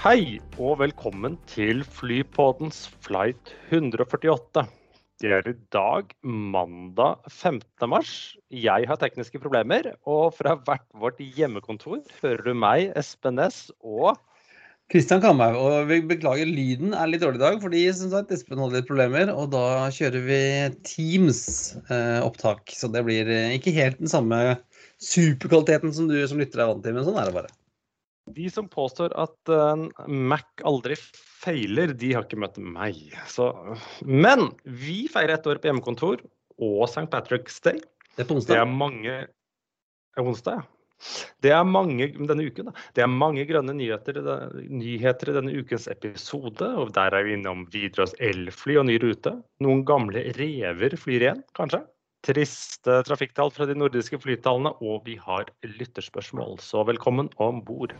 Hei og velkommen til Flypodens flight 148. Det er i dag mandag 15. mars. Jeg har tekniske problemer, og fra hvert vårt hjemmekontor hører du meg, Espen Næss og Kristian Kamhaug, og vi beklager lyden er litt dårlig i dag, fordi som sagt, Espen hadde litt problemer. Og da kjører vi Teams-opptak, så det blir eh, ikke helt den samme superkvaliteten som du som lytter er vant til, men sånn er det bare. De som påstår at en Mac aldri feiler, de har ikke møtt meg. Så, men vi feirer ett år på hjemmekontor og St. Patrick's Day. Det er på Det onsdag. er mange er Onsdag, ja. Det er mange denne uken. Det er mange grønne nyheter, nyheter i denne ukens episode. og Der er vi innom Widerøes elfly og ny rute. Noen gamle rever flyr igjen, kanskje. Triste trafikktall fra de nordiske flytallene, og vi har lytterspørsmål. Så velkommen om bord.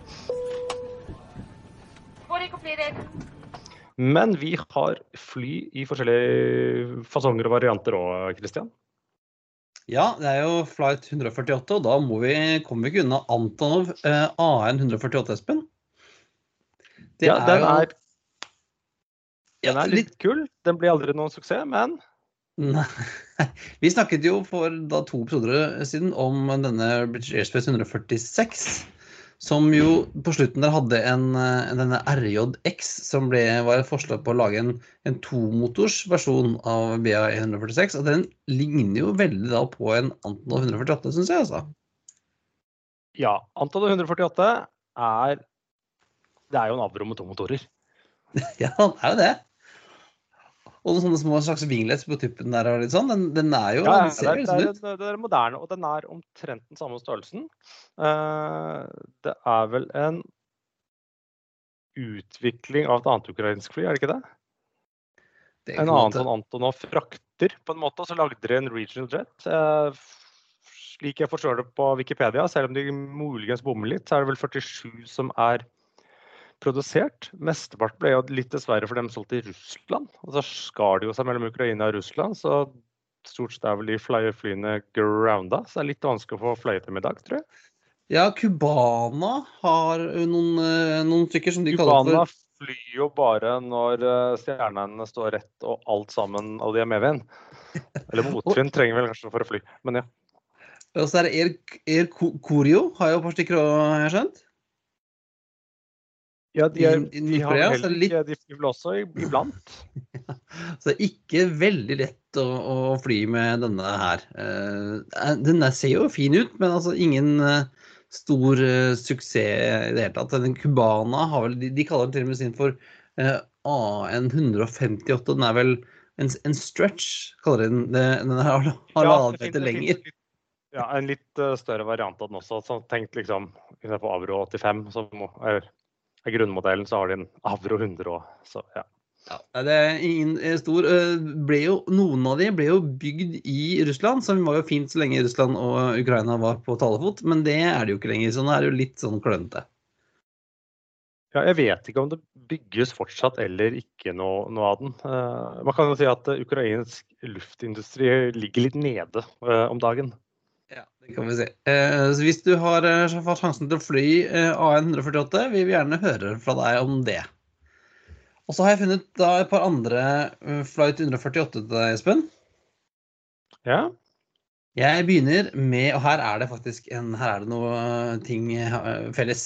Men vi har fly i forskjellige fasonger og varianter òg, Christian. Ja, det er jo flight 148, og da må vi, kommer vi ikke unna Antonov eh, AN 148, Espen. Det Ja, den jo- er, den er litt kul. Den blir aldri noen suksess, men Nei. Vi snakket jo for da to episoder siden om denne British Airspace 146, som jo på slutten der hadde en, eh, denne RJX, som ble, var et forslag på å lage en, en tomotors versjon av BA 146. Og den ligner jo veldig da på en Antonov 148, syns jeg, altså. ja. Antonov 148 er Det er jo en Avro med to motorer. Ja, det er jo det. Og noen sånne små slags vinglets på tuppen der og litt sånn. Den, den er jo Ja, den ser jo det, er, ut. det er moderne, og den er omtrent den samme størrelsen. Uh, det er vel en utvikling av et annet ukrainsk fly, er det ikke det? Det En annen sånn Antonov frakter, på en måte, og så lagde de en regional jet. Uh, slik jeg forstår det på Wikipedia, selv om de muligens bommer litt, så er det vel 47 som er produsert. Mesteparten ble jo litt dessverre for dem solgt i Russland. Og så skar det jo seg mellom Ukraina og Russland, så stort sett er vel de fly flyene grounda. Så det er litt vanskelig å få fløyet dem i dag, tror jeg. Ja, Cubana har noen, eh, noen stykker som de kaller Cubana for flyr jo bare når eh, stjernene står rett og alt sammen, og de er medvind. Eller motvind trenger vel kanskje for å fly, men ja. Og så er det Air, Air Co- Koryo, har jo et par stykker òg, har jeg skjønt. Ja, de, er, I- i de har vel heller ikke De flyr også iblant. Så det er ikke veldig lett å, å fly med denne her. Uh, Den der ser jo fin ut, men altså ingen uh, stor uh, suksess i det hele tatt. Den Cubana har vel De, de kaller den til og med sin for eh, AN 158. Den er vel en, en stretch, kaller de den. Den er hal- halvannen meter lenger. Ja, en litt større variant av den også. Så tenk liksom på Avro 85, som er, er grunnmodellen, så har de en Avro 100 òg. Så ja. Ja, det er ingen eh, stor ble jo, Noen av de ble jo bygd i Russland, som var jo fint så lenge Russland og Ukraina var på talefot, men det er det jo ikke lenger. Så nå er det jo litt sånn klønete. ja. Jeg vet ikke om det bygges fortsatt eller ikke noe, noe av den. Eh, man kan jo si at eh, ukrainsk luftindustri ligger litt nede om dagen. Det kan vi si. Eh, hvis du har eh, sjansen til å fly eh, AN 148, vi vil gjerne høre fra deg om det. Og så har jeg funnet da et par andre eh, flight 148 til deg, Espen. Ja. Jeg begynner med, og her er det faktisk en, her er det noe eh, ting felles.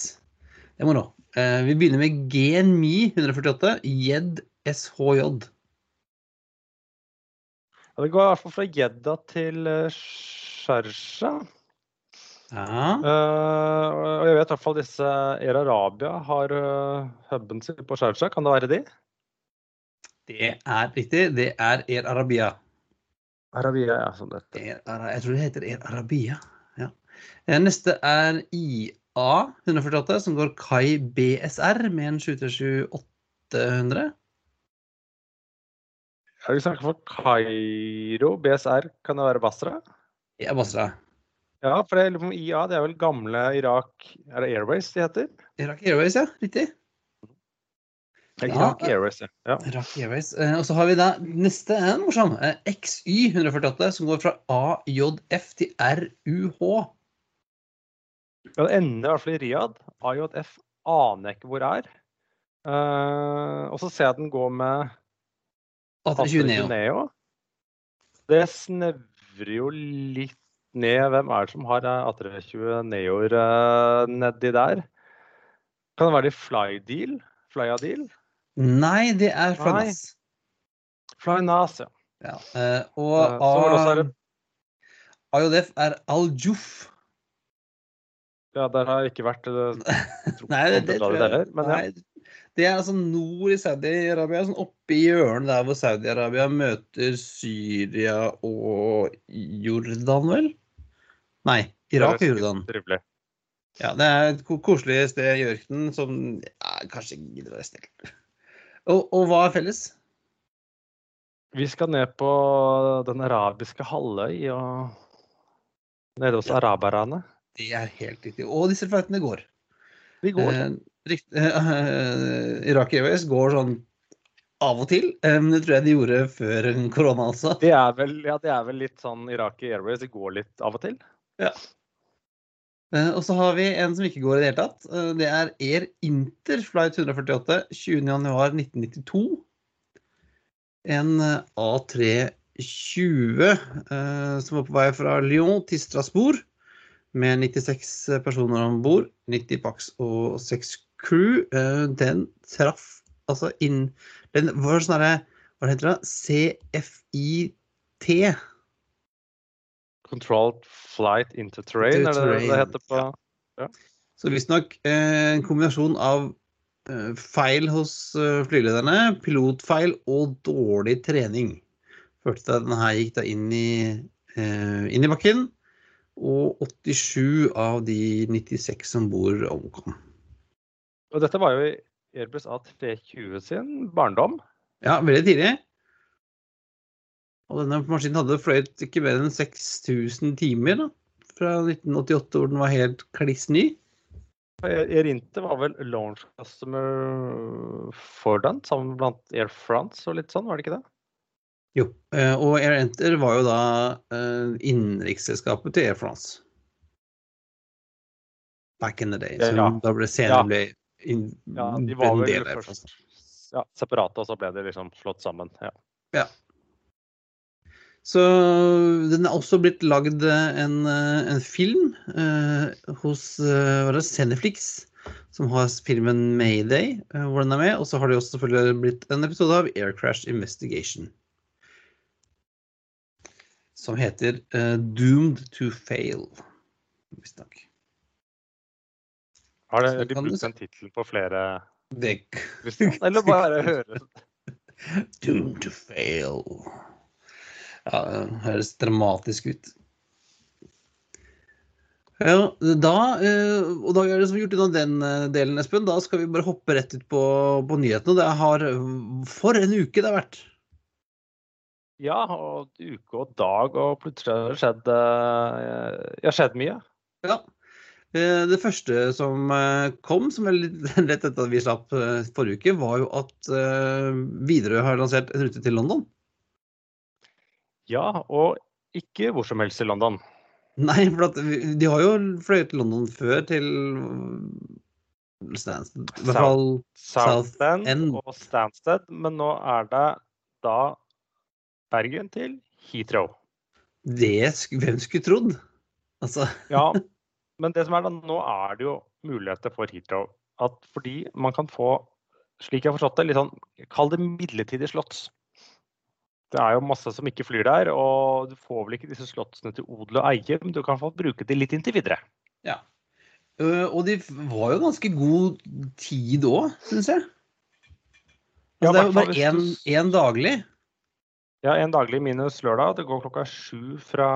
Det må nå. Eh, vi begynner med GNMI 148, JED SHJ. Ja, Det går i hvert fall fra Jedda til uh, Sharjah. Ja. Eh, og jeg vet i hvert fall disse Air Arabia har uh, huben sin på Sharjah. Kan det være de? Det er riktig. Det er Air Arabia. Arabia, ja, som det heter. Air jeg tror det heter Air Arabia. Ja. Eh, Neste er IA148, som går Kai BSR med en 737-800. Ja, du snakket for Kairo, BSR, kan det være Basra? Ja, Basra. Ja, for om IA, det er vel gamle Irak Er det Airways de heter? Irak Airways, ja. Riktig. Ja. Irak Airways, ja. ja. Irak Airways. Eh, og så har vi da neste en morsom. Eh, XY 148, som går fra AJF til RUH. Ja, det ender i hvert fall i Riyadh. AJF aner jeg ikke hvor er. Eh, og så ser jeg at den går med A320 Neo. Neo. Det snevrer jo litt ned. Hvem er det som har eh, A320 Neoer uh, nedi der? Kan det være de Flydeal? Flyadeal? Nei, det er Flynas. Flynas, ja. Ja. eh, og uh, det AJF er Al-Juf. ja. Der har jeg ikke vært. eh, tro- Nei, det, det tror jeg Men ja. Nei, det er altså nord i Saudi-Arabia, sånn oppe i hjørnet der hvor Saudi-Arabia møter Syria og Jordan, vel? Nei, Irak og Jordan. Trivelig. Ja, det er et koselig sted i ørkenen som ja, kanskje ikke gidder å reise til. Og, og hva er felles? Vi skal ned på den arabiske halvøy og nede hos Ja. araberne. Det er helt riktig. Og disse flightene går. Vi går. Eh, rikt, uh, Irak Airways går sånn av og til. Um, det tror jeg de gjorde før korona også. Det er vel, ja, det er vel litt sånn Irak Airways. Går litt av og til. Eh, og så har vi en som ikke går i det hele tatt. Uh, det er Air Inter flight 148 20.1.1992. En eh, A320 eh, som var på vei fra Lyon til Strasbourg med 96 personer om bord. 90 pax og 6 crew. Eh, den traff altså inn Den var sånn herre Hva heter det? CFIT. Controlled flight into terrain, er det det heter på Så visstnok eh, en kombinasjon av eh, feil hos flylederne, pilotfeil og dårlig trening førte til at denne gikk da inn i, inn i bakken. Og 87 av de 96 som bor, omkom. Og dette var jo Airbus A320 sin barndom. Ja, veldig tidlig. Og denne maskinen hadde fløyet ikke mer enn 6000 timer da, fra 1988, hvor den var helt kliss ny. Air Inter var vel launch customer for den, sammen blant Air France og litt sånn, var det ikke det? Jo, eh, og Air Enter var jo da eh, innenriksselskapet til Air France. Back in the day. Så Ja. da ble senere Ja. ble inn, Ja, de var vel del først ja, separate, og så ble de liksom slått sammen. Ja. Så den er også blitt lagd en, eh, en film eh, hos eh, hva er det, Ceneflix, som har filmen Mayday, eh, hvor den er med. Og så har det også selvfølgelig blitt en episode av Air Crash Investigation. Som heter eh, Doomed to Fail, visstnok. Har de, de brukt den tittelen på flere Det Eller bare høre Doom to Fail. Ja, det høres dramatisk ut. Ja, da, eh, og da er det som gjort unna den delen, Espen. Da skal vi bare hoppe rett ut på, på nyhetene. Det har For en uke det har vært! Ja, og uke og dag, og plutselig har det skjedd eh, Ja, skjedd mye. Ja. Eh, Det første som eh, kom, som er litt lett etter at vi slapp eh, forrige uke, var jo at Widerøe har lansert en rute til London. Ja, og ikke hvor som helst i London. Nei, for at de har jo fløyet til London før, til Stansted. I hvert fall Southend End. og Stansted, men nå er det da Bergen til Heathrow. det Hvem skulle trodd? Altså Ja, men det som er da, nå er det jo muligheter for Heathrow. At fordi man kan få, slik jeg har forstått det, litt sånn, kall det midlertidige slotts. Det er jo masse som ikke flyr der, og du får vel ikke disse slottsene til odel og eie, men du kan få bruke de litt inntil videre. Ja. Og de var jo ganske god tid òg, syns jeg. Altså, Ja, det er jo bare én du én daglig. Ja, en daglig minus lørdag. Det går klokka sju fra,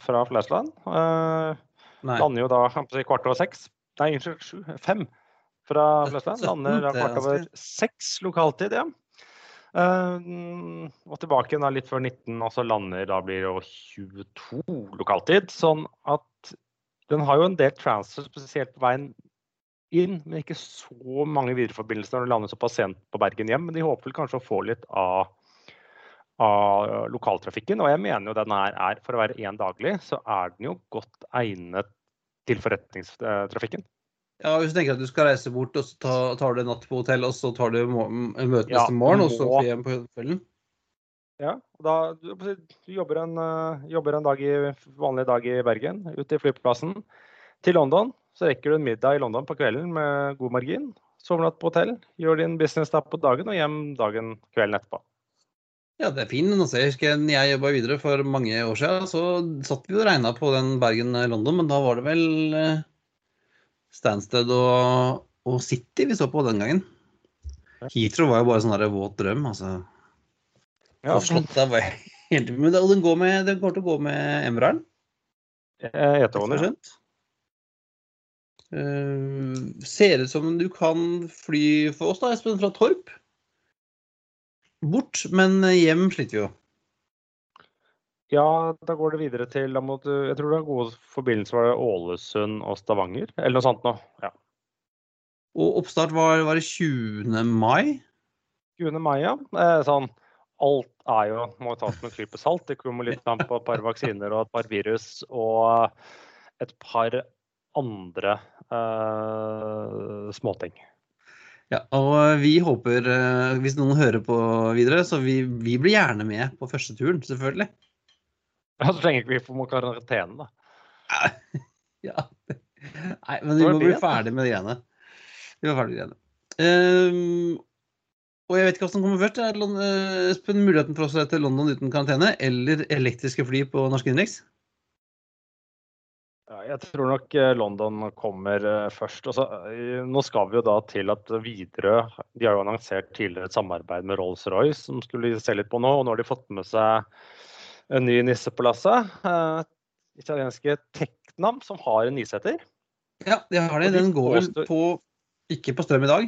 fra Flesland. Eh, Nei. Lander jo da si, kvart over seks. Nei, unnskyld, sju. Fem fra Flesland. Lander da er kvart over seks lokaltid, ja. Uh, og tilbake da litt før 19, og så lander da blir det jo 22 lokaltid. Sånn at den har jo en del transfer, spesielt på veien inn, men ikke så mange videreforbindelser når den lander såpass sent på Bergen hjem. Men de håper vel kanskje å få litt av, av lokaltrafikken. Og jeg mener jo den her er, for å være én daglig, så er den jo godt egnet til forretningstrafikken. Ja, Hvis du tenker at du skal reise bort, og så tar, du en natt på hotell, og så tar du møte møte Ja, neste morgen, og så fly hjem på kvelden? Ja, og da, du, du jobber, en, eh, jobber en dag i, vanlig dag i Bergen, ut til flyplassen. Til London, så rekker du en middag i London på kvelden med god margin. sovnatt på hotell, gjør din business da på dagen og hjem dagen kvelden etterpå. Ja, det er fin. Også. Jeg jobba videre for mange år siden, så satt vi og regna på den Bergen-London, men da var det vel eh, Stansted og, og City vi så på den gangen. Heathrow var jo bare sånn våt drøm, altså. Ja, Slottet var helt Men det, og den går, med, den går til å gå med Embraeren. eh, ja. skjønt. Eh, ser ut som du kan fly for oss, da, Espen, fra Torp. Bort, men hjem sliter vi jo. Ja, da går det videre til da må du, Jeg tror det er gode forbindelser med Ålesund og Stavanger, eller noe sånt nå. Ja. Og oppstart var, var det 20. mai. 20. mai, ja. Eh, sånn, alt er jo må tas med en klype salt. Det kommer litt an på et par vaksiner og et par virus og et par andre eh, småting. Ja, og vi håper, eh, hvis noen hører på videre, så vi, vi blir gjerne med på første turen, selvfølgelig. Ja, så ikke vi få karantene, da. Ja. Nei, men vi må bli ferdig med de greiene. Vi må ferdig med det greiene. Ehm, og jeg vet ikke hva som kommer først. Er Lon- eh, Espen, muligheten for oss til London uten karantene, eller elektriske fly på norsk innenriks? Ja, jeg tror nok eh, London kommer eh, først. Og eh, nå skal vi jo da til at Widerøe De har jo annonsert tidligere et samarbeid med Rolls-Royce som skulle se litt på nå. Og nå har de fått med seg en ny nisse på lasset. Italienske Teknam, som har en niseter. Ja, de har det. De Den går vel på Ikke på strøm i dag.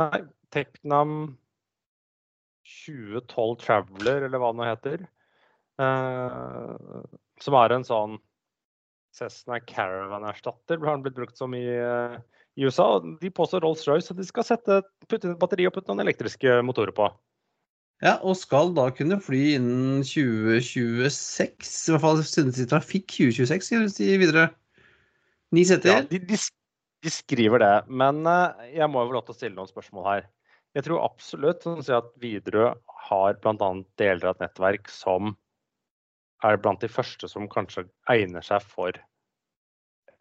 Nei, Teknam 2012 Traveler, eller hva det nå heter. Som er en sånn Cessna Caravan-erstatter, har den blitt brukt som i, eh, i USA. De påstår Rolls-Royce at de skal sette, putte inn et batteri og putte noen elektriske motorer på. Ja, og skal da kunne fly innen 2026. I hvert fall synes i trafikk 2026, skal vi si videre. Ni Ja, de, de, de skriver det, men eh, jeg må jo få lov til å stille noen spørsmål her. Jeg tror absolutt sånn at Widerøe har bl.a. deler av et nettverk som er blant de første som kanskje egner seg for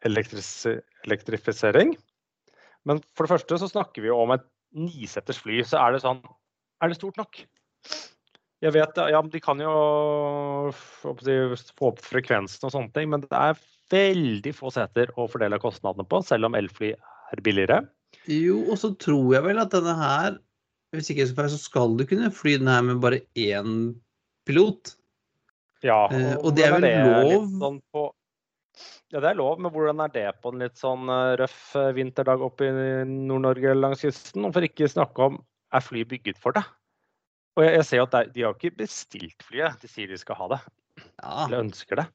elektrifisering. Men for det første så snakker vi jo om et niseters fly. Så er det sånn Er det stort nok? Jeg vet, ja, De kan jo få opp frekvensen og sånne ting, men det er veldig få seter å fordele kostnadene på, selv om elfly er billigere. Jo, og så tror jeg vel at denne her Hvis ikke jeg så feil, så skal du kunne fly den her med bare én pilot. Ja, Eh, og det er vel det lov? Sånn på, ja, det er lov, men hvordan er det på en litt sånn eh, røff eh, vinterdag oppe i Nord-Norge langs kysten? Og for ikke snakke om er fly bygget for det? Og jeg, jeg ser jo at er- de har ikke bestilt flyet, de sier de skal ha det. Ja, Eller ønsker det.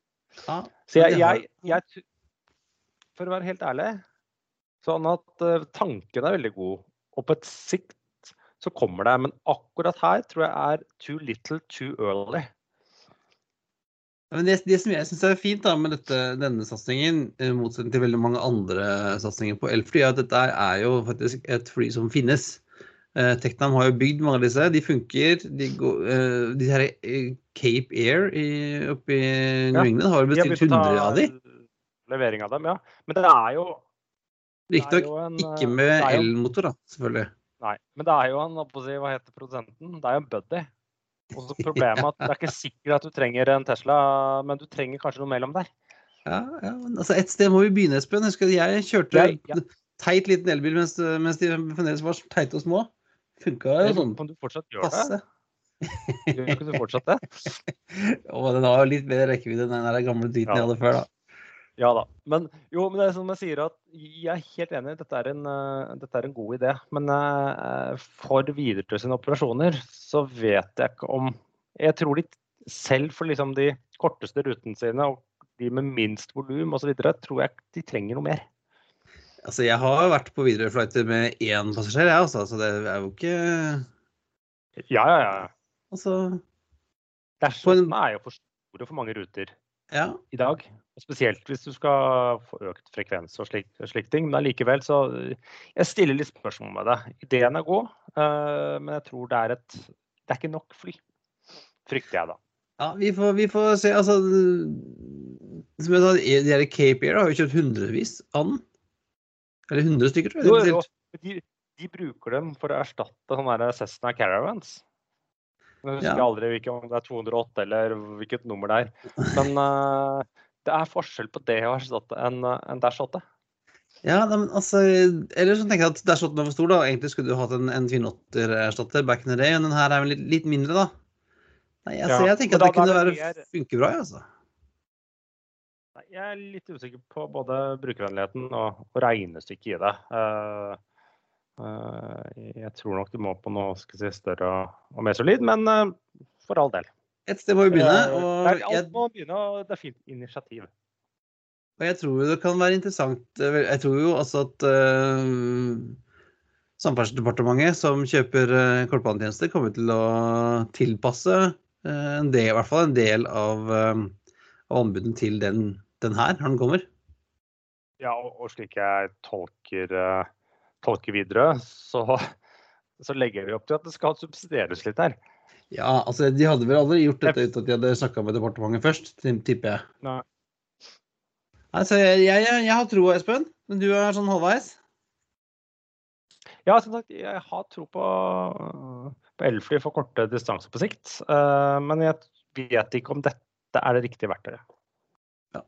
ja. Så jeg, jeg, jeg For å være helt ærlig, sånn at uh, tanken er veldig god. Og på et sikt så kommer det. Men akkurat her tror jeg er too little too early. Men det, det som jeg syns er fint da, med dette, denne satsingen, i motsetning til veldig mange andre satsinger på elfly, er at dette er jo faktisk et fly som finnes. Eh, Teknam har jo bygd mange av disse. De funker. De, går, eh, de her eh, Cape Air i, oppe i New England har jo bestilt begynt 100 av de. Levering av dem, ja. Men det er jo Riktignok ikke eh, med elmotor, da, selvfølgelig. Nei, men det er jo en, hva heter produsenten? Det er jo en buddy. Og så problemet er at det er ikke sikkert at du trenger en Tesla, men du trenger kanskje noe mellom der. Ja, ja, altså Et sted må vi begynne, Espen. Husker jeg kjørte ja. teit liten elbil mens, mens de fremdeles var teite og små. Funka jo sånn om du fortsatt gjør det? passe. Gjør ikke du fortsatt det? Og den har jo litt mer rekkevidde enn den der gamle driten jeg hadde før, da. Ja da. Men jo, men det er som jeg sier at jeg er helt enig. Dette er en, uh, dette er en god idé. Men uh, for Widerøe sine operasjoner så vet jeg ikke om Jeg tror de selv for liksom de korteste rutene sine og de med minst volum osv., tror jeg de trenger noe mer. Altså, jeg har vært på Widerøe-flighter med én passasjer, jeg, altså. Så det er jo ikke Ja, ja, ja. Altså Dashene er jo for store for mange ruter ja. i dag. Spesielt hvis du skal få økt frekvens og slik, slik ting. Men allikevel så Jeg stiller litt spørsmål med det. Ideen er god, uh, men jeg tror det er et Det er ikke nok fly. Frykter jeg, da. Ja, vi får, vi får se. Altså Som jeg sa, de her Cape Air har jo kjøpt hundrevis av den. Eller 100 stykker, tror jeg. Jo, jo. De, de, bruker dem for å erstatte sånne Cessna Caravans. Jeg husker ja. aldri om det er 208 eller hvilket nummer det er. Men uh, det er forskjell på det å erstatte en, en Dash 8. Ja, men altså Eller så tenker jeg at Dash 8 er for stor, da. Egentlig skulle du hatt en, en 408-erstatter back in the day, men den her er vel litt, litt mindre, da. Nei, altså, ja, jeg tenker at det kunne være mer... funke bra, altså. Nei, jeg er litt usikker på både brukervennligheten og, og regnestykket i det. Uh, uh, jeg tror nok du må på noe si, større og, og mer solid, men uh, for all del. Et sted må vi begynne. Og Nei, alt må begynne, og det er fint initiativ. Og jeg tror det kan være interessant Jeg tror jo altså at uh, Samferdselsdepartementet, som kjøper uh, kortbanetjenester, kommer til å tilpasse uh, en del, i hvert fall en del av, uh, av anbuden til den, den, her, når den kommer. Ja, og, og slik jeg tolker, tolker videre, så, så legger vi opp til at det skal subsidieres litt her. Ja, altså de hadde vel aldri gjort dette uten at de hadde snakka med departementet først, tipper jeg. Nei. Altså, jeg, jeg, jeg har troa, Espen. Men du er sånn halvveis? Ja, som sagt, jeg har tro på, på elfly for korte distanser på sikt. Uh, men jeg vet ikke om dette er det riktige verktøyet. Ja.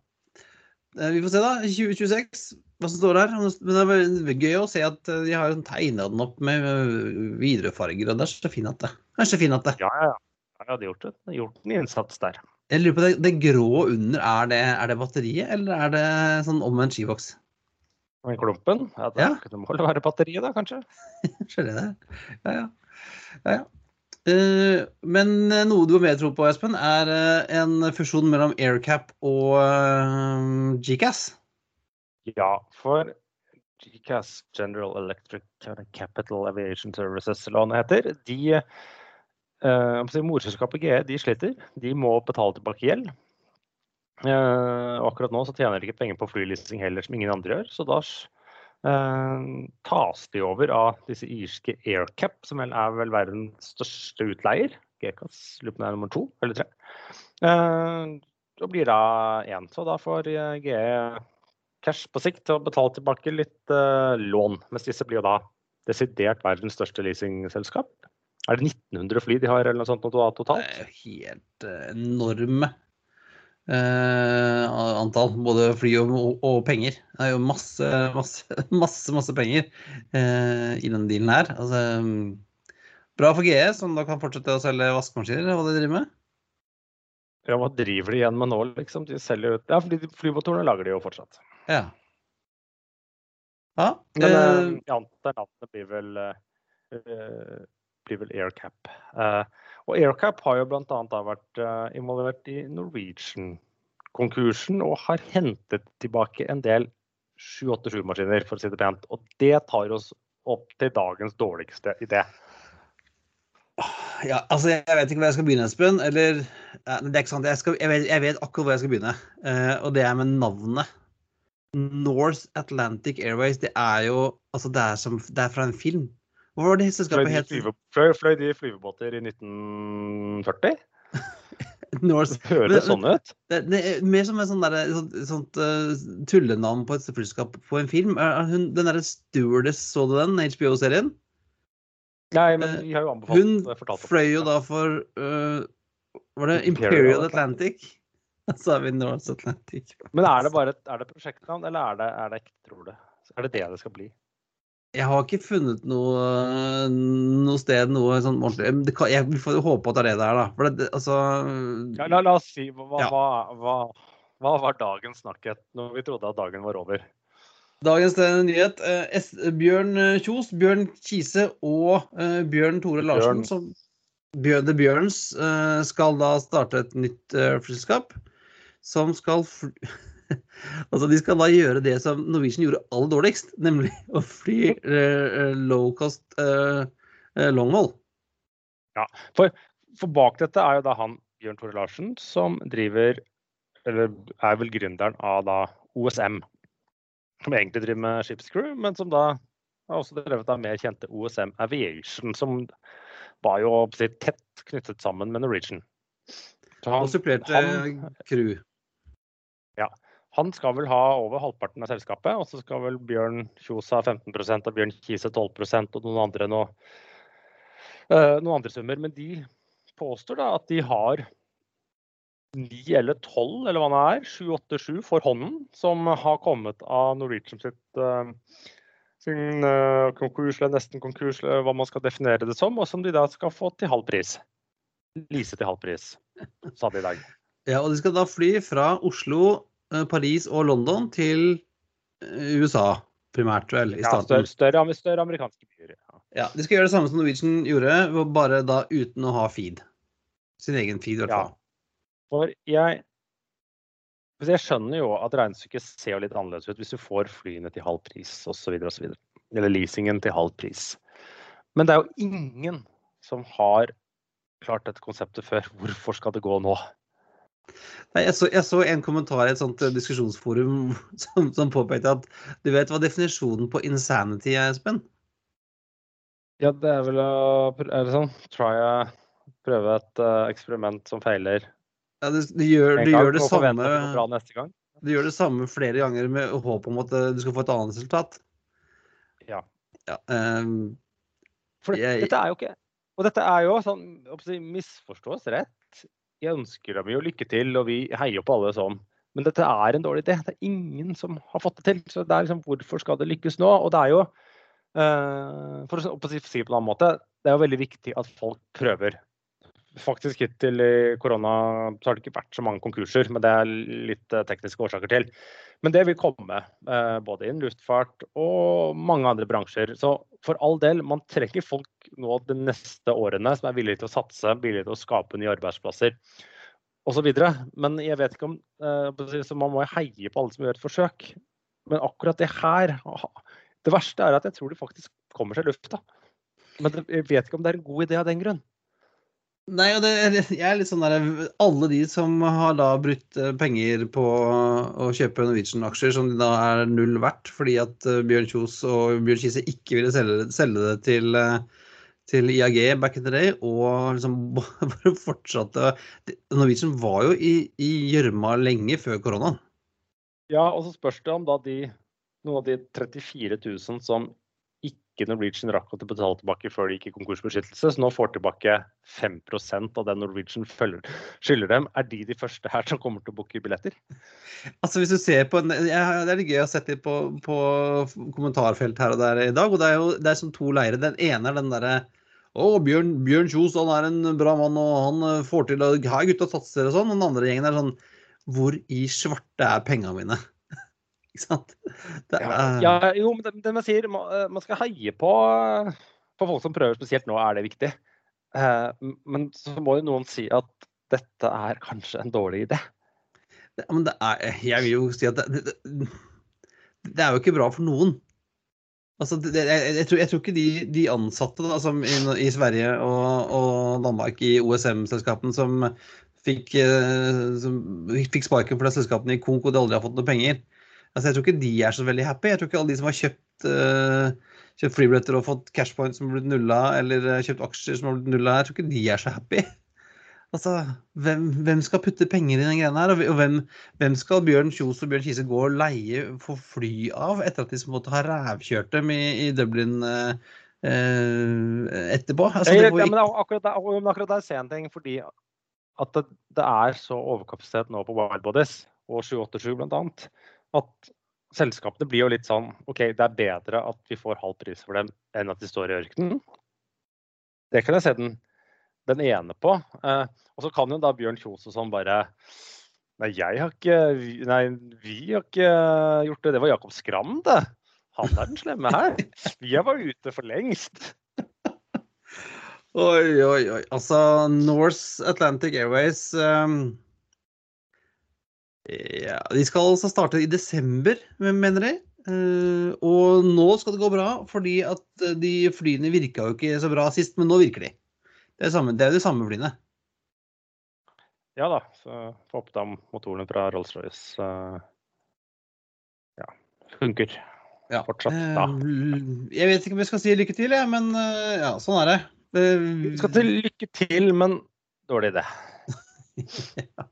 Uh, vi får se, da. 2026 hva som står der. Men det er gøy å se at de har tegna den opp med viderefarger. og Det er så fint at det. Er så fint at det. Ja, ja, ja. Jeg hadde gjort, det. gjort en innsats der. Jeg lurer på det, det grå under, er det, er det, batteriet, eller er det sånn omvendt skivoks? Den klumpen? Ja, det, ja. det må vel være batteriet, da, kanskje? Skjønner det. Ja, ja. ja, ja. Uh, men noe du har mer tro på, Espen, er uh, en fusjon mellom AirCap og uh, GCAS? Ja, for GCAS, General Electric Capital Aviation Services, eller hva det heter, de uh, Morselskapet GE de sliter. De må betale tilbake gjeld. Eh, akkurat nå så tjener de ikke penger på flyleasing heller, som ingen andre gjør. Så da eh, tas de over av disse irske Aircap, som vel er vel verdens største utleier. GCAS lurer er nummer to eller tre. Eh, og blir da én. Så da får GE cash på sikt til å betale tilbake litt eh, lån. Mens disse blir jo da desidert verdens største leasingselskap. Er det 1900 fly de har eller noe sånt totalt? Det er helt uh, enorme eh, antall. Både fly og, og, og, penger. Det er jo masse, masse, masse, masse penger i denne dealen her. Altså, bra for GE, som da kan fortsette å selge vaskemaskiner, hva de driver med. Ja, hva driver de igjen med nå, liksom? De selger ut Ja, fordi flymotorene lager de jo fortsatt. Ja. ja Men uh, jeg antar navnet blir vel, uh, blir vel AirCap. Uh, og AirCap har jo bl.a. vært uh, involvert i Norwegian-konkursen og har hentet tilbake en del 787-maskiner, for å si det pent. Og det tar oss opp til dagens dårligste idé. Ja, altså Jeg vet ikke hvor jeg skal begynne, Espen. Eller det er ikke sant. Jeg, skal, jeg, vet, jeg, vet, akkurat hvor jeg skal begynne. og det er med navnet. North Atlantic Airways, det er jo altså det er, som, det er fra en film. Hva var det selskapet het? Fløy, fløy de flyvebåter i 1940? North, det høres sånn ut. Det, det, er mer som et sånt, der, sånt, sånt uh, tullenavn på et flyselskap på en film. Hun, den derre Stewardess, så du den? HBO-serien? Nei, men vi har jo anbefalt Hun fløy jo da for uh, Var det Imperial Atlantic? Så sa vi North Atlantic. Men er det bare er det prosjektnavn, eller er det, er det ekte, tror du? Er det det det skal bli? Jeg har ikke funnet noe, noe sted noe sånn ordentlig kan, Jeg får håpe at det er det det er, da. For det, altså ja, la, la, oss si hva, ja. hva, hva, var dagens snakkhet når vi trodde at dagen var over? Dagens eh, nyhet. eh, Bjørn eh, Kjos, Bjørn Kise og eh, Bjørn Tore Larsen, Bjørn. som Bjørn, The Bjørns, eh, skal da starte et nytt eh, flyselskap som skal fly Altså, de skal da gjøre det som Norwegian gjorde aller dårligst, nemlig å fly uh, low cost uh, eh, long haul. For, for bak dette er jo da han Bjørn Tore Larsen som driver, eller er vel gründeren av da OSM. Som egentlig driver med Shipscrew, men som da har også drevet av mer kjente OSM Aviation, som var jo tett knyttet sammen med Norwegian. Så Og han, supplerte han, crew. Han skal vel ha over halvparten av selskapet, og så skal vel Bjørn Kjos ha 15% og Bjørn Kise 12% og noen andre noe, eh, noen andre summer. Men de påstår da at de har ni eller tolv, eller hva det er, sju, åtte, sju for hånden, som har kommet av Norwegian sitt eh, sin eh, konkurs, eller nesten konkurs, hva man skal definere det som, og som de da skal få til halv pris. Lease til halv pris, sa de i dag. Ja, og de skal da fly fra Oslo, Paris og London til eh, USA, primært vel, i Ja, større, større, større amerikanske byer. Ja. Ja, De skal gjøre det samme som Norwegian gjorde, bare da uten å ha feed. Sin egen feed, i hvert Ja. fall. For jeg, jeg skjønner jo at regnestykket ser litt annerledes ut hvis du får flyene til halv pris osv. osv. Eller leasingen til halv pris. Men det er jo ingen som har klart dette konseptet før. Hvorfor skal det gå nå? Nei, jeg, så, jeg så en kommentar i et sånt eh, diskusjonsforum som, som påpekte at du vet hva definisjonen på insanity er, Espen? Ja, det er vel å er sånn, try prøve et uh, eksperiment som feiler Ja, du, du, gjør, du, gjør det samme, det du gjør det samme flere ganger med håp om at eh, du skal få et annet resultat. Ja. Ja, um, For Jeg- dette er jo ikke Og dette er jo sånn Misforstås rett. Jeg ønsker dem jo lykke til, og vi heier på alle sånn. Men dette er en dårlig idé. Det er ingen som har fått det til. Så det er liksom, hvorfor skal det lykkes nå? Og det er jo, eh, for å si det på en annen måte, det er jo veldig viktig at folk prøver. Faktisk hittil i korona så har det ikke vært så mange konkurser, men det er litt eh, tekniske årsaker til. Men det vil komme, eh, både innen luftfart og mange andre bransjer. Så for all del, man trenger folk nå de neste årene som er villige til å satse, villige til å skape nye arbeidsplasser osv. Men jeg vet ikke om eh, så Man må heie på alle som gjør et forsøk. Men akkurat det her Det verste er at jeg tror det faktisk kommer seg i lufta. Men jeg vet ikke om det er en god idé av den grunn. Nei, og det, jeg er litt sånn der Alle de som har da brutt eh, penger på å kjøpe Norwegian-aksjer som da er null verdt fordi at eh, Bjørn Kjos og Bjørn Kise ikke ville selge, selge det til, eh, til IAG back in the day, og liksom bare fortsatte Norwegian var jo i gjørma lenge før koronaen. Ja, og så spørs det om da de noen av de 34 000 som ikke Norwegian rakk å betale tilbake før de gikk i konkursbeskyttelse, så nå får tilbake 5% av det Norwegian skylder dem. Er de de første her som kommer til å booke billetter? Altså hvis du ser på, Det er gøy å sette på, på kommentarfelt her og der i dag. og Det er jo det er som to leirer. Den ene er den derre å, Bjørn, Bjørn Kjos han er en bra mann, og han eh, får til Her gutta satser og sånn. Og den andre gjengen er sånn Hvor i svarte er penga mine? Ikke sant? Det Ja, er, ja, jo, men det, det man sier, man, eh, man skal heie på, på folk som prøver, spesielt nå er det viktig. Eh, Men så må jo noen si at dette er kanskje en dårlig idé. det, men det er Jeg vil jo si at det, det, det er jo ikke bra for noen. Altså, jeg, jeg, tror, jeg tror ikke de, de ansatte da, som i, i Sverige og, og Danmark i OSM-selskapene som fikk, eh, som fikk sparken fordi selskapene i konk og de aldri har fått noe penger. Altså, jeg tror ikke de er så veldig happy. Jeg tror ikke alle de som har kjøpt, uh, kjøpt flybilletter og fått cashpoint som har blitt nulla, eller eh, kjøpt aksjer som har blitt nulla, jeg tror ikke de er så happy. Altså, hvem, hvem skal putte penger i den greia her? Og hvem, hvem skal Bjørn Kjos og Bjørn Kise gå og leie for fly av etter at de som måtte måte har rævkjørt dem i, i Dublin eh, eh, etterpå? Altså, det ja, men akkurat der, akkurat der ser jeg en ting, fordi at det, det er så overkapasitet nå på Wildbodies og 787 bl.a. at selskapene blir jo litt sånn OK, det er bedre at vi får halv pris for dem enn at de står i ørkenen. Det kan jeg se den, den ene på. Eh, og så kan jo da Bjørn Kjos og sånn bare Nei, jeg har ikke Nei, vi har ikke gjort det. Det var Jakob Skram, det. Han er den slemme her. Vi har vært ute for lengst. Oi, oi, oi. Altså, Norse Atlantic Airways um, ja, De skal altså starte i desember, mener de. Uh, og nå skal det gå bra, fordi at de flyene virka jo ikke så bra sist, men nå virker de. Det er, samme, det er de samme flyene. Ja da. Så få opp da motorene fra Rolls-Royce uh, ja, funker ja. fortsatt da. Jeg vet ikke om jeg skal si lykke til, jeg, men ja, sånn er det. Vi skal til lykke til, men dårlig idé. ja.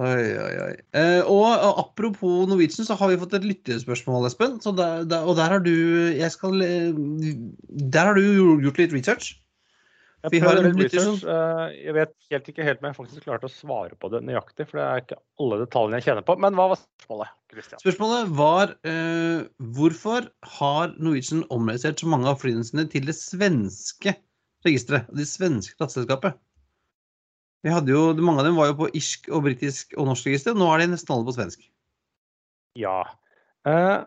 Oi, oi, oi. Eh, og, apropos Norwegian, så har vi fått et lyttespørsmål, Espen. Der, der, og der har du jeg skal, Der har du gjort litt research? Jeg, som... jeg vet helt ikke helt om jeg faktisk klarte å svare på det nøyaktig, for det er ikke alle detaljene jeg kjenner på. Men hva var spørsmålet? Christian? Spørsmålet var eh, hvorfor har Norwegian omregistrert så mange av flyene sine til det svenske registeret, det svenske klasseselskapet? Vi hadde jo, Mange av dem var jo på irsk og britisk og norsk register. Nå er de nesten alle på svensk. Ja. Eh,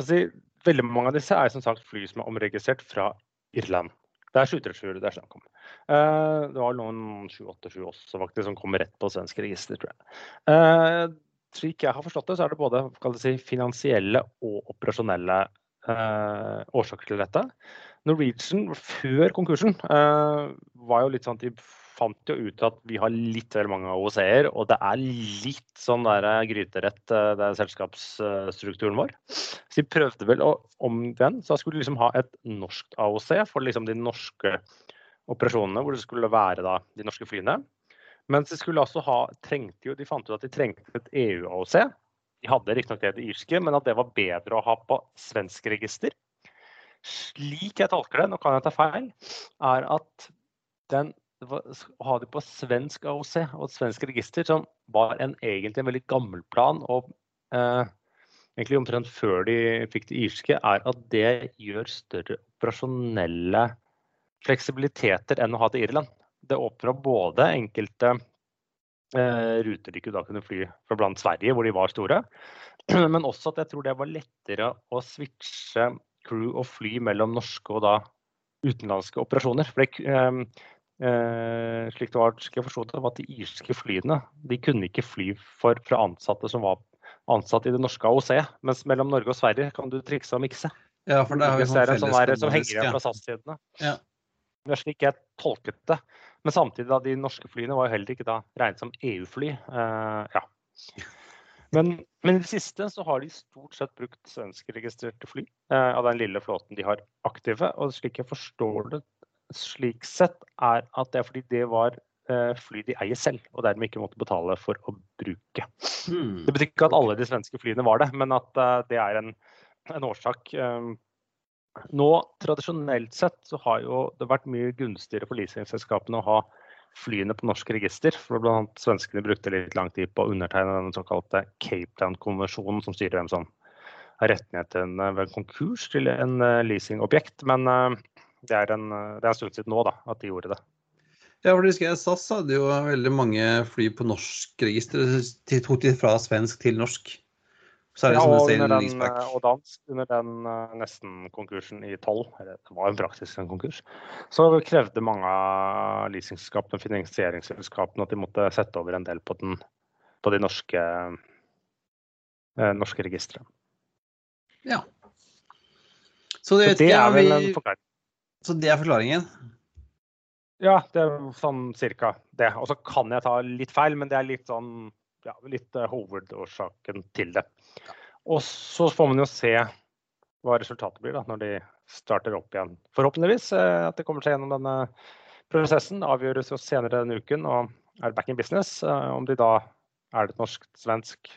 altså, veldig mange av disse er som sagt fly som er omregistrert fra Irland. Det er 737 det er snakk om. Uh, det var noen 787 også faktisk som kom rett på svensk register, tror jeg. Eh, slik jeg har forstått det, så er det både si, finansielle og operasjonelle eh, årsaker til dette. Norwegian før konkursen var jo litt sånn at de fant jo ut at vi har litt vel mange AOC-er, og det er litt sånn der gryterett, det er selskapsstrukturen vår. Så de prøvde vel å om den, så skulle de liksom ha et norsk AOC for liksom de norske operasjonene, hvor det skulle være da, de norske flyene. Mens de skulle altså ha, trengte jo, de fant ut at de trengte et EU-AOC. De hadde riktignok det det irske, men at det var bedre å ha på svensk register. Slik jeg tolker det, nå kan jeg ta feil, er at den ha det på svensk AOC og et svensk register, som var en, egentlig en veldig gammel plan, og eh, egentlig omtrent før de fikk det irske, er at det gjør større operasjonelle fleksibiliteter enn å ha til Irland. Det åpner opp både enkelte eh, ruter de da kunne fly fra blant Sverige, hvor de var store, men også at jeg tror det var lettere å switche crew og fly mellom norske og da utenlandske operasjoner. For det, eh, slik det var, skal jeg forstå det, var at de irske flyene de kunne ikke fly for, fra ansatte som var ansatt i det norske AOC. Mens mellom Norge og Sverige kan du trikse og mikse. Ja, for det er jo sånn felles sånn som henger igjen fra SAS-tidene. Ja. Det er slik jeg tolket det. Men samtidig, da, de norske flyene var jo heller ikke da regnet som EU-fly. Uh, ja. Men, men, i det siste så har de stort sett brukt svenskregistrerte fly uh, av den lille flåten de har aktive. Og slik jeg forstår det slik sett, er at det er fordi det var uh, fly de eier selv, og dermed ikke måtte betale for å bruke. Hmm. Det betyr ikke at alle de svenske flyene var det, men at det er en, en årsak. Um, nå, Tradisjonelt sett så har jo det vært mye gunstigere for leasingselskapene å ha flyene på norsk register. for annet Svenskene brukte litt lang tid på å undertegne den såkalte Cape Town-konvensjonen, som styrer hvem som har rettighetene ved en konkurs til en eh, leasingobjekt. Men eh, det er, en, det er en stund siden nå da, at de gjorde det. Ja, for husker jeg SAS hadde jo veldig mange fly på norsk register. De tok de fra svensk til norsk. Særlig ja, og, under den, eh, og dansk under den uh, nesten-konkursen i 12, eller det var en praktisk en konkurs, så krevde mange av leasingselskapene og finansieringsselskapene at de måtte sette over en del på, den, på de norske, uh, norske registrene. Ja. Så det, så det er vel en forklaring. Så det er forklaringen? Ja, det er sånn cirka det. Og så kan jeg ta litt feil, men det er litt sånn ja, litt uh, hovedårsaken til det. Og så får man jo se hva resultatet blir da, når de starter opp igjen. Forhåpentligvis uh, at det kommer seg gjennom denne prosessen. Avgjøres jo senere denne uken og er back in business. Uh, om de da er det norsk, svensk,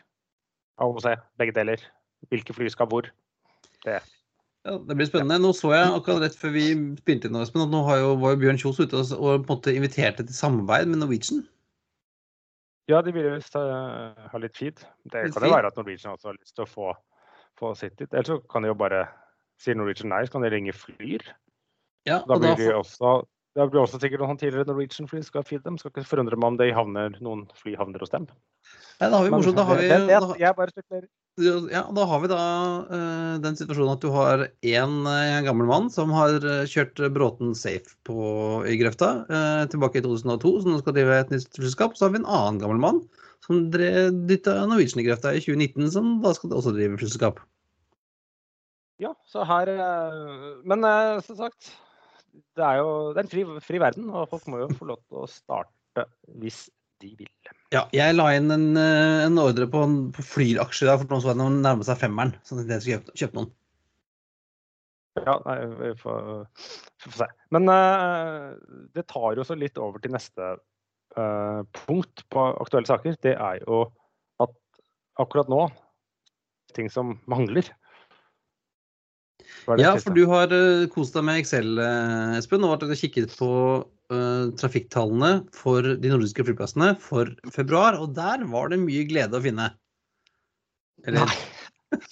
AOC, begge deler. Hvilke fly skal hvor. Det ja, Det blir spennende. Nå så jeg akkurat rett før vi begynte inn, at nå har jo, var jo Bjørn Kjos ute og, og på en måte inviterte til samarbeid med Norwegian. Ja, de vil visst ha, ha litt feed. Det kan jo være at Norwegian også har lyst til å få, få sitt dit. Eller så kan de jo bare si Norwegian nei, så kan de ringe Flyr. Ja, da blir de også Det blir også sikkert noen tidligere Norwegian-fly skal feede dem. Skal ikke forundre meg om det havner, noen fly havner hos dem. Nei, da har vi morsomt. Da har vi, da, jeg bare spekulerer. ja, da, har vi da uh, den situasjonen at du har en uh, gammel mann som har eh, kjørt Bråten safe på, i grøfta uh, tilbake i 2002, som nå skal drive et nytt flyselskap. Så har vi en annen gammel mann som dytta Norwegian i grøfta i 2019, som da skal også drive flyselskap. Ja, så her eh, Men eh, som sagt, det er jo det er en fri, fri verden, og folk må jo få lov til å starte hvis de vil. Ja, jeg la inn en, eh, en ordre på, en- på flyaksjer da, for noen så den nærme seg femmeren. Så jeg skulle kjøpe, kjøpe noen. Ja, nei, vi får, vi får se. Men uh, det tar jo så litt over til neste uh, punkt på aktuelle saker. Det er jo at akkurat nå ting som mangler. Ja, for du har uh, kost deg med Excel, eh, Espen, og har kikket på uh, trafikktallene for de nordiske flyplassene for februar, og der var det mye glede å finne. Eller, Nei.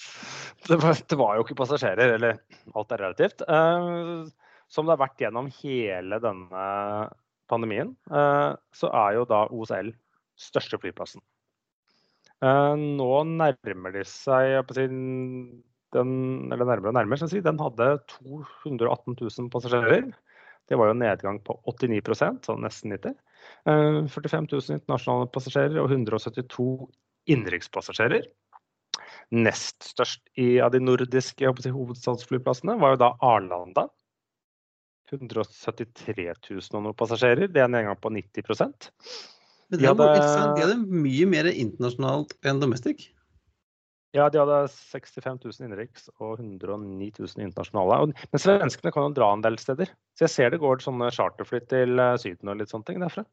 Det var, det var jo ikke passasjerer, eller alt er relativt. Uh, som det har vært gjennom hele denne pandemien, uh, så er jo da OSL største flyplassen. Eh, nå nærmer de seg jeg på å si, den, eller nærmere og nærmere, skal si, den hadde 218 000 passasjerer. Det var jo en nedgang på 89% sånn nesten 90 eh, 45 000 internasjonale passasjerer og 172 innenrikspassasjerer nest størst i av de nordiske si, hovedstadsflyplassene var jo da Arlanda. 173 000 og noen passasjerer. Det er en nedgang på 90 men de hadde- de hadde mye mer internasjonalt enn domestic. Ja, de hadde 65 000 innenriks og 109 000 internasjonale. Men svenskene kan jo dra en del steder. Så jeg ser det går sånne charterfly til eh, Syden og litt sånne ting derfra.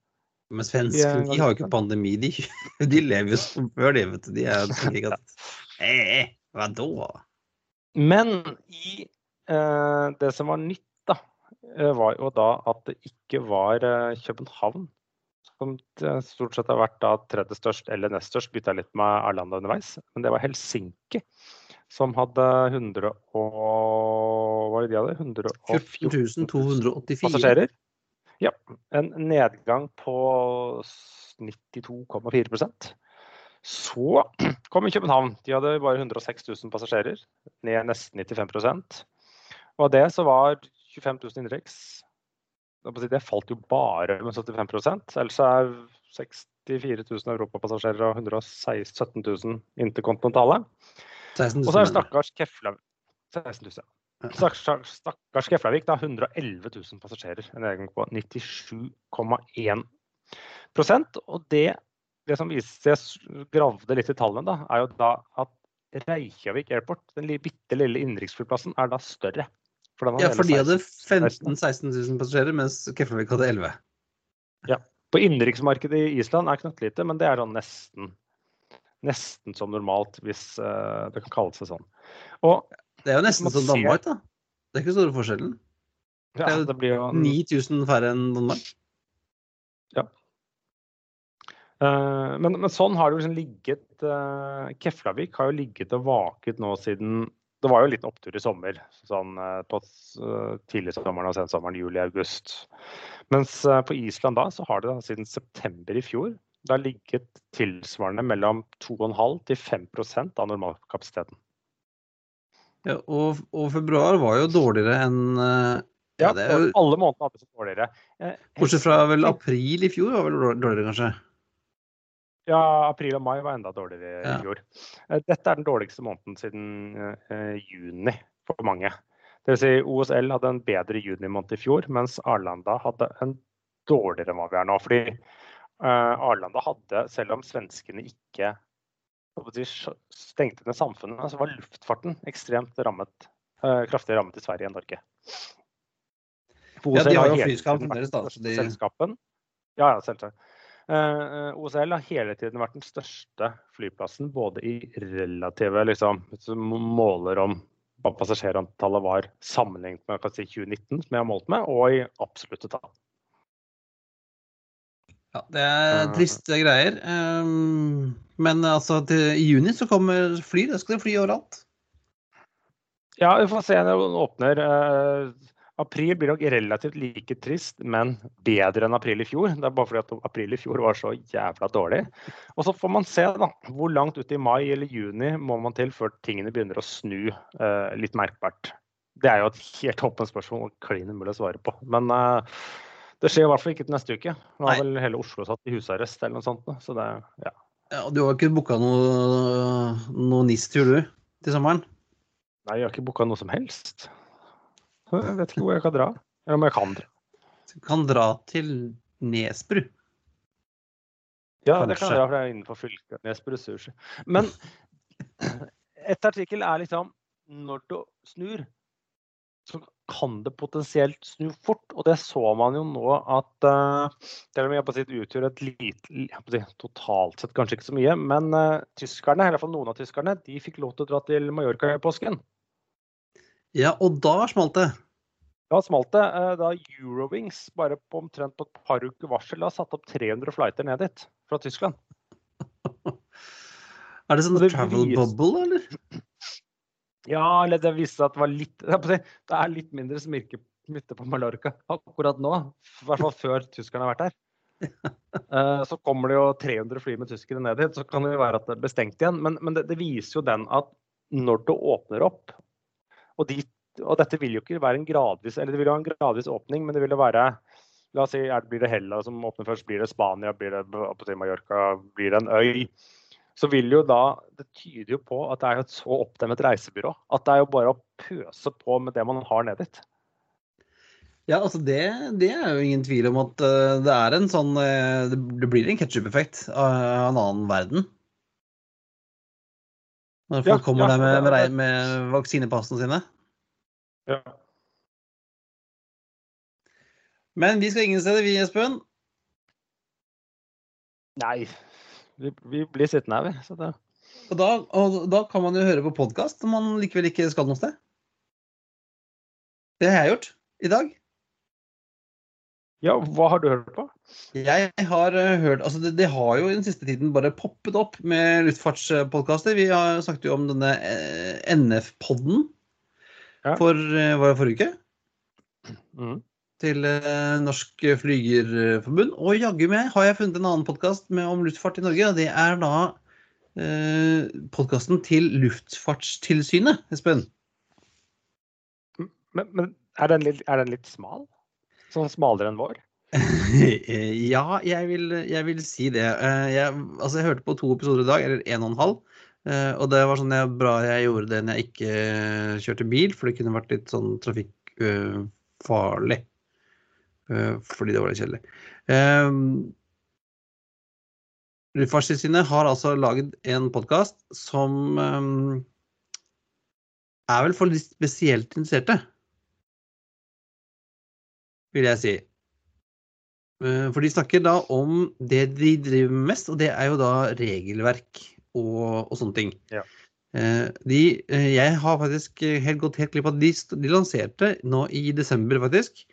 Men svenskene de har jo ikke pandemi, de, de lever jo som før, de. vet du. De er ikke at Eh, hva da? Men i eh, det som var nytt, da, eh, var jo da at det ikke var eh, København som stort sett har vært da tredje størst eller nest størst, bytta litt med Arlanda underveis. Men det var Helsinki som hadde 100 og Hva var det de hadde? 114 284. passasjerer. Ja. En nedgang på 92,4% Så kom København. De hadde bare 106 000 passasjerer, ned nesten 95 Og av det så var 25 000 innenriks. Det falt jo bare med 75% Ellers er 64 000 europapassasjerer og 117 000 interkontinentale. Og så er det stakkars Keflavik 16 000. Ja. Stakkars, stakkars Keflavik, da, 111 000 passasjerer. En nedgang på 97,1% Og det, det som viste Jeg gravde litt i tallene, da, er jo da at Reykjavik Airport, den bitte lille innenriksflyplassen, er da større. For Ja, for de hadde 15 000-16 000 passasjerer, mens Keflavik hadde 11. Ja. På innenriksmarkedet i Island er knøttlite, men det er sånn nesten, nesten som normalt, hvis uh, det kan kalles det sånn. Og Det er jo nesten som Danmark, da. Det er ikke store forskjellen. ja, Det det blir jo 9000 færre enn Danmark. Eh, men, men sånn har det jo liksom ligget uh, Keflavik har jo ligget og vaket nå siden Det var jo en liten opptur i sommer. Sånn på uh, tidlig sommeren og sensommeren, juli-august. Mens uh, på Island da så har det da siden september i fjor det har ligget tilsvarende mellom 2,5 til 5 av normalkapasiteten. Ja, og, og februar var jo dårligere enn Ja, Ja, det er Alle månedene hadde det dårligere. Eh, Bortsett fra vel april i fjor var vel dårligere, kanskje. Ja, april og mai var enda dårligere Ja. i fjor. Eh, Dette er den dårligste måneden siden eh, juni for mange. Det vil si OSL hadde en bedre junimåned i fjor, mens Arlanda hadde en dårligere enn hva vi er nå. Fordi eh, Arlanda hadde, selv om svenskene ikke stengte ned samfunnet, så var luftfarten ekstremt rammet, eh, kraftig rammet i Sverige enn Norge. OSL Ja, de har jo vært fremdeles, da, så de- selskapen. Ja, ja, selvsagt. Eh, OSL har hele tiden vært den største flyplassen, både i relative liksom, måler om hva passasjerantallet var sammenlignet med kan si, 2019, som jeg har målt med, og i absolutte tall. Ja, det er Ja. triste greier. Um, men altså, til, i juni så kommer fly. Da skal det fly overalt. Ja, vi får se når den åpner. April blir nok relativt like trist, men bedre enn april i fjor. Det er bare fordi at april i fjor var så jævla dårlig. Og så får man se da, hvor langt ut i mai eller juni må man til før tingene begynner å snu eh, litt merkbart. Det er jo et helt åpent spørsmål og klin umulig å svare på. Men eh, det skjer i hvert fall ikke til neste uke. Nå har vel hele Oslo satt i husarrest eller noe sånt. Så det, ja. Ja, du har ikke booka noe, noe NIS-tur, du, til sommeren? Nei, jeg har ikke booka noe som helst. Jeg vet ikke hvor jeg kan dra. Eller om jeg kan dra. Du kan dra til Nesbru. Ja, det kan jeg dra, for jeg er innenfor fylket. Nesbru sushi. Men et artikkel er liksom Når du snur, så kan det potensielt snu fort. Og det så man jo nå at uh, Selv om jeg på sitt utgjør et lite Totalt sett kanskje ikke så mye, men eh, tyskerne, i hvert fall noen av tyskerne, de fikk lov til å dra til Mallorca i påsken. Ja, og da smalt det. Da smalt det. eh, Da Eurowings bare på omtrent på et par uker varsel har satt opp 300 flighter ned dit fra Tyskland. Er det sånn det travel vis- bubble, eller? Ja, eller det viste seg at det var litt Det er litt mindre smirke smitte på Mallorca akkurat nå. I hvert fall før tyskerne har vært her. Eh, Så kommer det jo 300 fly med tyskere ned dit, så kan det jo være at det blir stengt igjen. Men, men det, det viser jo den at når det åpner opp og, de, og dette vil jo ikke være en gradvis eller det vil jo ha en gradvis åpning, men det vil jo være La oss si er det, blir det Hellas som åpner først, blir det Spania, blir det Mallorca, blir det en øy? så vil jo da Det tyder jo på at det er et så oppdemmet reisebyrå at det er jo bare å pøse på med det man har ned dit. Ja, altså det, det er jo ingen tvil om at eh, det er en sånn eh, det blir en ketsjup-effekt av en annen verden. Når folk Ja, kommer ja, der med, med, med vaksinepassene sine. Ja. Men vi skal ingen steder, vi, Espen. Nei, vi, vi blir sittende her, vi. Så det, Og da, og da kan man jo høre på podkast om man likevel ikke skal noe sted. Det har jeg gjort i dag. ja, hva har du hørt på? Jeg har eh, hørt Altså, det, det har jo i den siste tiden bare poppet opp med luftfartspodkaster. Vi har snakket jo om denne eh, NF-podden Ja. for hva var det forrige uke. Mm. Til eh, Norsk Flygerforbund. Og jaggu meg har jeg funnet en annen podkast om luftfart i Norge. Og det er da eh, podkasten til Luftfartstilsynet, Espen. Men, men er, den litt, er den litt smal? Sånn smalere enn vår? Ja, jeg vil, jeg vil si det. Eh, Jeg, altså, jeg hørte på to episoder i dag, eller en og en halv. eh, Og det var sånn jeg, bra jeg gjorde det når jeg ikke eh, kjørte bil, for det kunne vært litt sånn trafikkfarlig. Fordi det var litt kjedelig. Eh, Luftfartstilsynet har altså laget en podkast som eh, er vel for litt spesielt interesserte, vil jeg si. Eh, For de snakker da om det de driver med mest, og det er jo da regelverk og, og sånne ting. Ja. Eh, De, eh, jeg har faktisk helt gått helt glipp av at de, de lanserte nå i desember, faktisk.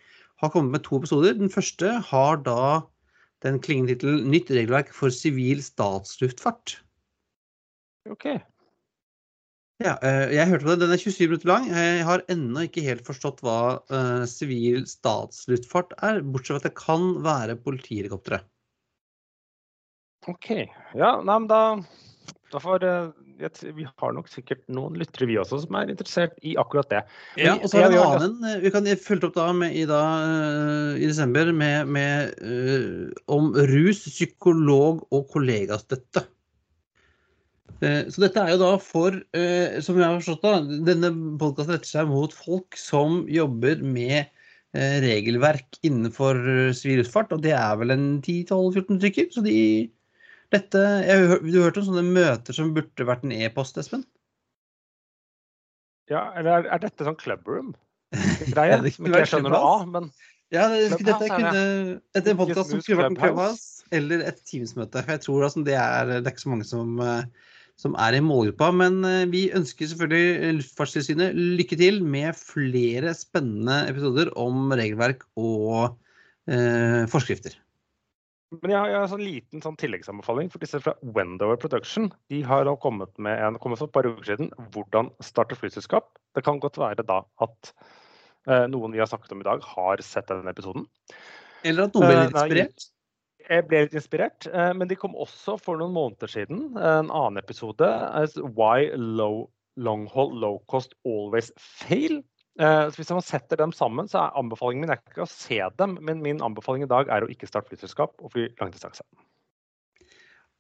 Har kommet med to episoder. Den første har da den klingende tittelen 'Nytt regelverk for sivil statsluftfart'. OK. Ja, eh, jeg hørte på det. Den er 27 minutter lang. Jeg har ennå ikke helt forstått hva sivil sivil statsluftfart er, bortsett fra at det kan være politihelikoptre. ok. Ja, nei, men da, da får uh, Vi har nok sikkert noen lyttere, vi også, som er interessert i akkurat det. Men Ja, og så har vi en annen eh, Vi kan følge opp da med, i, da, uh, i desember med, med eh, om rus, psykolog og kollegastøtte. Eh, Så dette er jo da for, eh, som jeg har forstått da, denne podkasten retter seg mot folk som jobber med eh, regelverk innenfor sivil luftfart, og det er vel en 10-12-14 stykker. Så de dette, jeg, Du hørte om sånne møter som burde vært en e-post, Espen? Ja, eller er, er dette sånn clubroom-greie? Ja, det som ikke jeg skjønner noe av, men Ja, det, dette er kunne en podkast som skulle vært en Clubhouse. Eller et Teams-møte. For jeg tror altså det er, det er ikke så mange som, eh, som er i målgruppa. Men eh, vi ønsker selvfølgelig Luftfartstilsynet lykke til med flere spennende episoder om regelverk og eh, forskrifter. Men jeg har, jeg har en sånn liten sånn tilleggsanbefaling for disse fra Wendover Production. De har kommet med en kommet for et par uker siden hvordan starte flyselskap. Det kan godt være da at noen vi har snakket om i dag, har sett denne episoden. Eller at noen ble litt inspirert? Jeg ble litt inspirert, men de kom også for noen måneder siden en annen episode. Why low, long haul low cost always fail. Så hvis man setter dem sammen, så er anbefalingen min ikke å se dem, men min anbefaling i dag er å ikke starte flyselskap og fly langdistanse.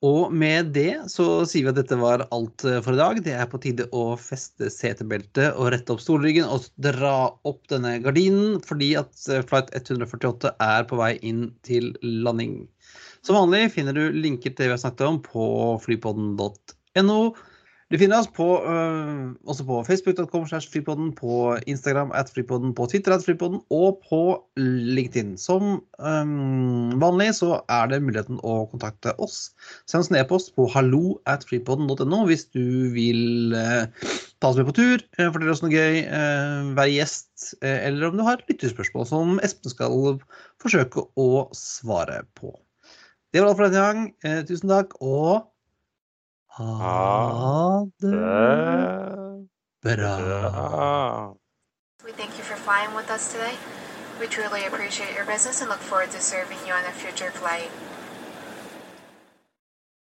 Og med det så sier vi at dette var alt eh, for i dag. Det er på tide å feste setebeltet og rette opp stolryggen og dra opp denne gardinen, fordi at eh, flight 148 er på vei inn til landing. Som vanlig finner du linker til det vi har snakket om på flypodden.no. Du finner oss på, uh, også på facebook.com flypodden, på Instagram at flypodden, på Twitter at flypodden og på LinkedIn. Som um, vanlig så er det muligheten å kontakte oss. Send oss en e-post på hallo at flypodden.no hvis du vil uh, ta oss med på tur, uh, fortelle oss noe gøy, være gjest, eller om du har lyttespørsmål som Espen skal forsøke å svare på. Det var alt for denne gang. Eh, tusen takk. og ha det bra. We thank you for flying with us today. We truly appreciate your business and look forward to serving you on a future flight.